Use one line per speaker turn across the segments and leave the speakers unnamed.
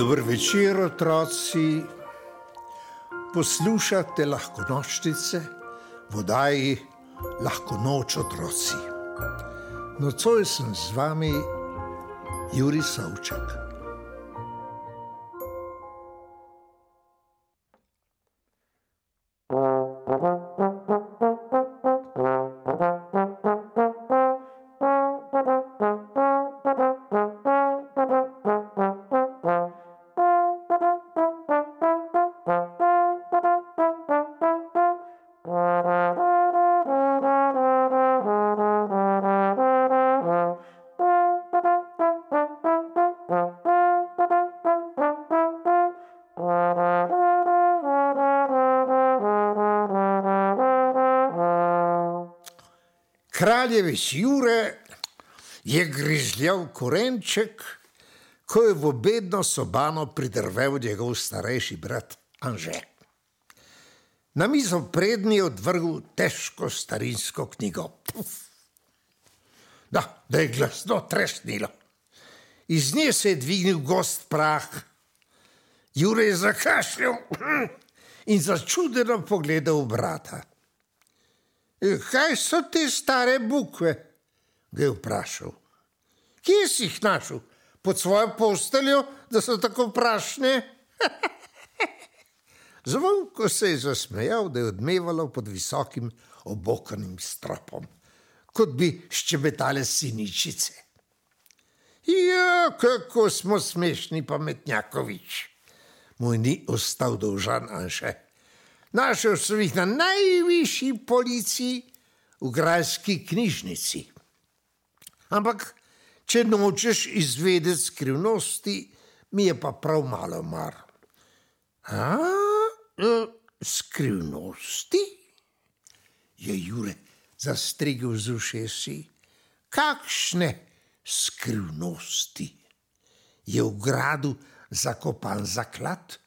Dobro večer, otroci. Poslušate lahko nočnice, vodaji lahko noč otroci. Nocoj sem z vami, Juri Savček. Kraljevič Jure je grižljal korenček, ko je v obedno sobano pridrvel njegov starejši brat Anže. Na mizo prednji je odvrgel težko starinsko knjigo. Puf. Da, da je glasno tresnilo. Iz nje se je dvignil gost prah. Jure je zakašljal in začudeno pogledal v brata. Kaj so te stare bukve? ga je vprašal. Kje si jih našel? Pod svojo posteljo, da so tako prašne? Zvonko se je zasmejal, da je odmevalo pod visokim obokanim stropom, kot bi ščebetale siničice. Ja, kako smo smešni, pametnjakovič. Moj ni ostal dolžan, Anše. Našel sem jih na najvišji policiji v grajski knjižnici. Ampak, če nočeš izvedeti skrivnosti, mi je pa prav malo mar. A, e, skrivnosti? Je Jure zastrigel z ušesi. Kakšne skrivnosti? Je v gradu zakopan zaklad?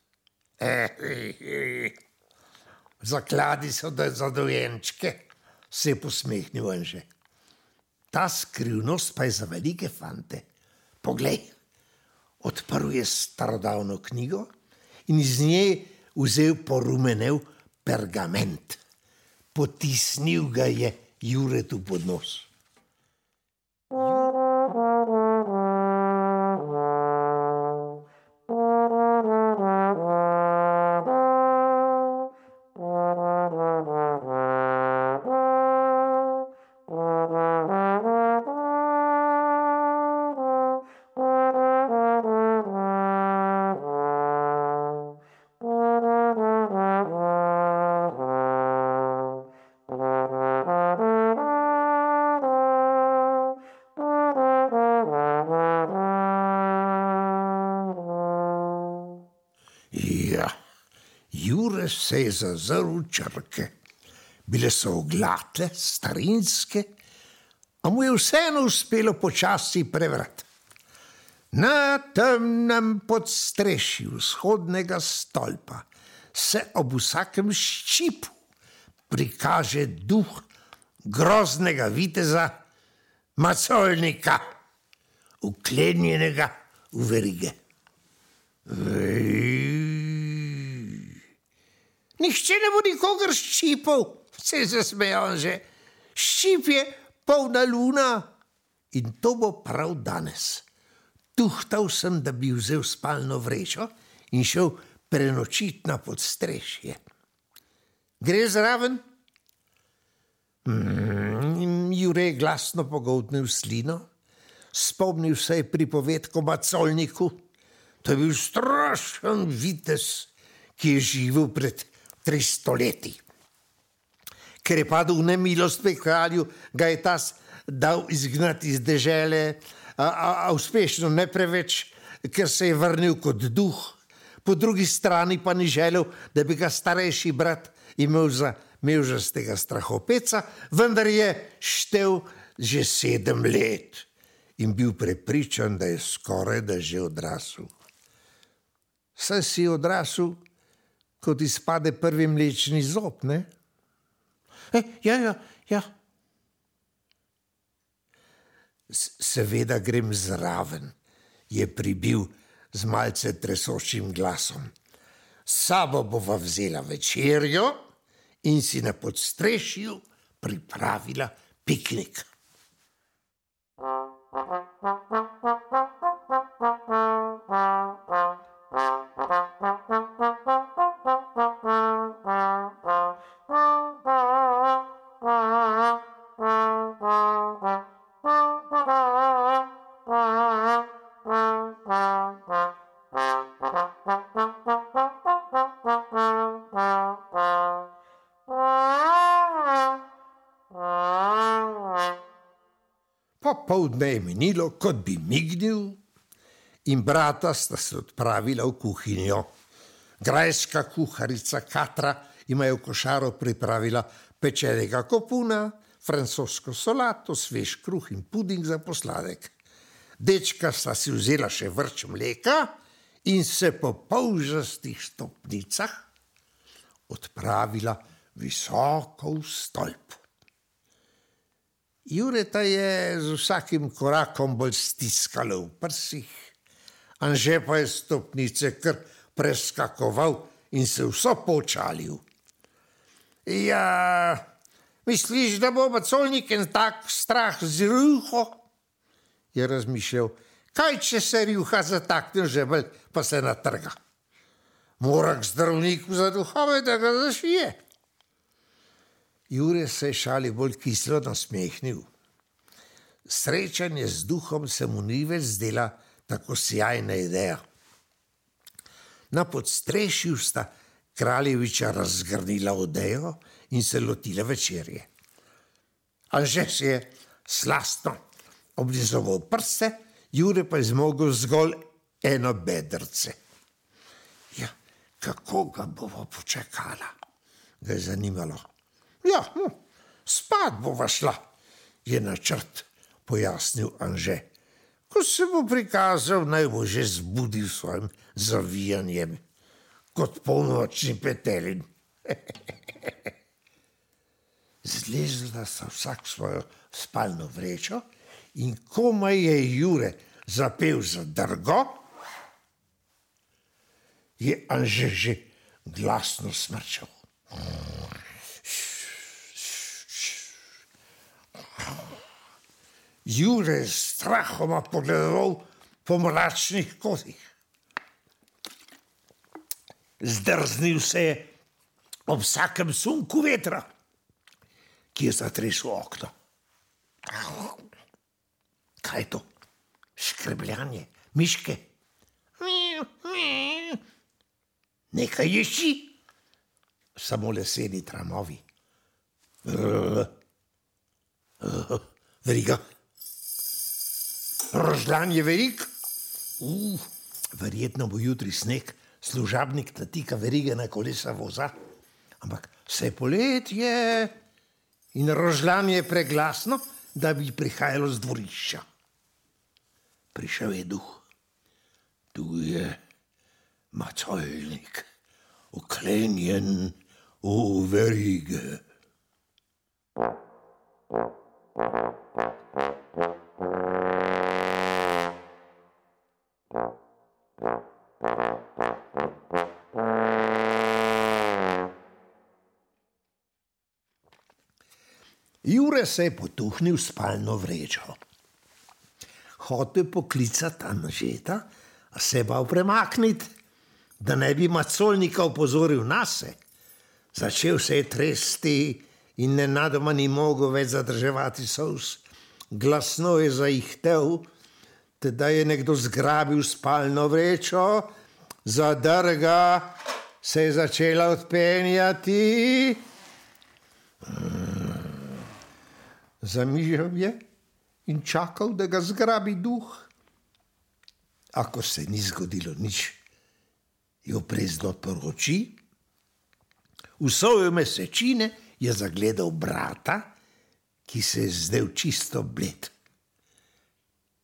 Eh, eh, eh. Zakladi so za dojenčke, se je posmehnil Anže. Ta skrivnost pa je za velike fante. Poglej, odprl je starodavno knjigo in iz nje vzel porumenev pergament. Potisnil ga je Juretu pod nos. Jure se je zazrl v črke. Bile so oglate, starinske, a mu je vseeno uspelo počasi prevrati. Na temnem podstrešju vzhodnega stolpa se ob vsakem ščipu prikaže duh groznega viteza, macolnika, uklenjenega v verige. Nihče ne bo nikogar ščipal, se je zasmejal že. Ščip je polna luna in to bo prav danes. Tuhtal sem, da bi vzel spalno vrečo in šel prenočiti na podstrešje. Gre zraven? Mm, Jure je glasno pogoltnil slino, spomnil se je pripovedko Macolniku. To je bil strašen vitez, ki je živel pred 300 leti. Ker je padel v nemilost pri kralju, ga je ta dal izgnati iz dežele, a, a, a uspešno ne preveč, ker se je vrnil kot duh. Po drugi strani pa ni želel, da bi ga starejši brat imel za mevžastega strahopeca, vendar je štev že sedem let in bil prepričan, da je skoraj da že odrasel. Saj si odrasel, kot izpade prvi mlečni zob, ne? E, ja, ja, ja. Seveda grem zraven, je pribil z malce tresočim glasom. Sabo bova vzela večerjo in si na podstrešju pripravila piknik. Popoldne je minilo, kot bi mignil, in brata sta se odpravila v kuhinjo. Grajska kuharica Katra ima v košaro pripravila pečenega kopuna, francosko solato, svež kruh in puding za posladek. Dečka sta si vzela še vrč mleka in se po polžastih stopnicah odpravila visoko v stolp. Jureta je z vsakim korakom bolj stiskala v prsih, Anže pa je stopnice kar preskakoval in se vso počalil. Ja, misliš, da bo macolnik en tak strah z ruho? Je razmišljal, kaj če se ruha zatakne žebelj, pa se natrga. Mora k zdravniku za duhove, da ga zašije. Jure se je šali bolj kislo nasmehnil. Srečanje z duhom se mu ni več zdela tako sjajna ideja. Na podstrešju sta kraljeviča razgrnila odejo in se lotila večerje. Anže si je slastno oblizoval prste, Jure pa je zmogel zgolj eno bedrce. Ja, kako ga bomo počakala? Ga je zanimalo. Ja, hm, spat bova šla, je načrt pojasnil Anže. Ko se bo prikazal, naj bo že zbudil svojim zavijanjem, kot polnočni petelin. Zlezla sta vsak svojo spalno vrečo in komaj je Jure zapel za drgo, je Anže že glasno smrčal. Jure je strahoma pogledal po mračnih kotih. Zdrznil se je ob vsakem sunku vetra, ki je zatresel okno. Kaj je to? Škrebljanje, miške. Nekaj ješi, samo leseni tramovi. Veriga rožlan je verik, uh, verjetno bo jutri sneg, služabnik natika verige na kolesa voza. Ampak vse poletje in rožlan je preglasno, da bi prihajalo z dvorišča. Prišel je duh, tu je mačojnik, uklenjen v verige. Jure se je potuhnil spalno vrečo. Hotel poklicati Anžeta, a se pa premakniti, da ne bi macolnika opozoril na se. Začel se je tresti in nenadoma ni mogel več zadrževati sous. Glasno je zaihtel, da je nekdo zgrabil spalno vrečo, zadrga se je začela odpenjati. Zamižal je in čakal, da ga zgrabi duh. Ako se ni zgodilo nič, je oprezno odprl oči, v svoje mesečine je zagledal brata, ki se je zdel čisto bled.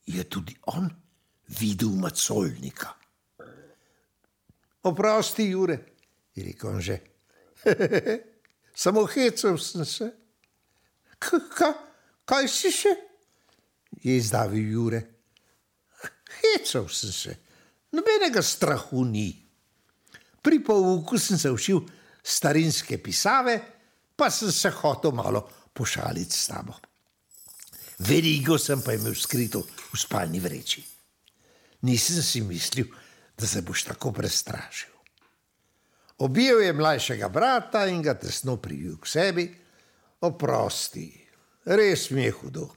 Je tudi on videl macolnika. Oprosti, Jure, je rekel že. Samo hecel sem se. Kaj? Kaj si še? Je izdavil Jure. Hecel sem se, Nobenega strahu ni. Pri pouku sem se učil starinske pisave, pa sem se hotel malo pošaliti s tabo. Verigo sem pa imel skrito v spalni vreči. Nisem si mislil, da se boš tako prestrašil. Objel je mlajšega brata in ga tesno prijel k sebi. Oprosti, res mi je hudo.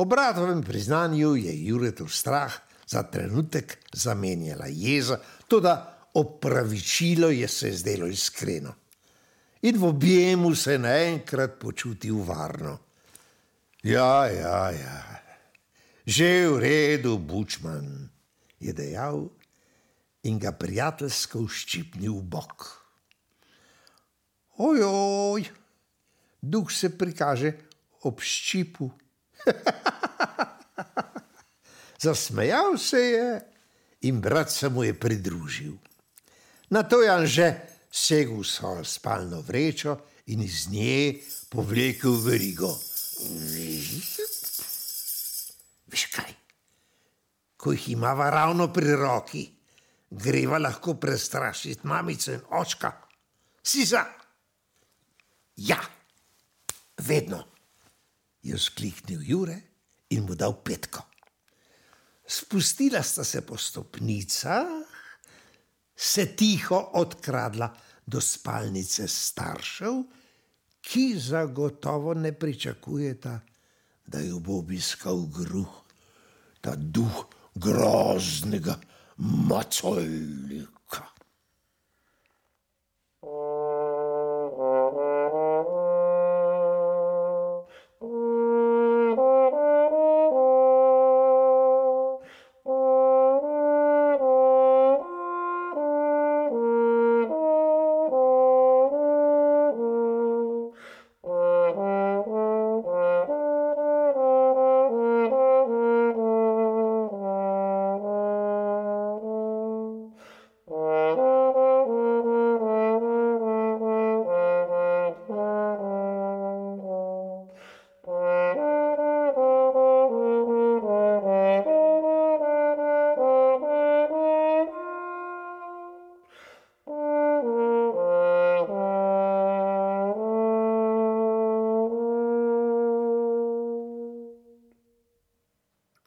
O bratovem priznanju je Juretov strah za trenutek zamenjala jeza, tudi opravičilo je se zdelo iskreno. In v objemu se naenkrat počutil varno. Ja, ja, ja, že v redu, Bučman, je dejal in ga prijateljsko ščipnil v bok. Ojoj, duh se prikaže ob ščipu. Zasmejal se je in brat se mu je pridružil. Na to je Anže segel v svojo spalno vrečo in iz nje povlekel verigo. Veš kaj? Ko jih imava ravno pri roki, greva lahko prestrašiti mamico in očka. Si za? Ja, vedno, je skliknil Jure in mu dal petko. Spustila sta se po stopnicah, se tiho odkradla do spalnice staršev, ki zagotovo ne pričakujeta, da jo bo obiskal gruh, ta duh groznega macolnika.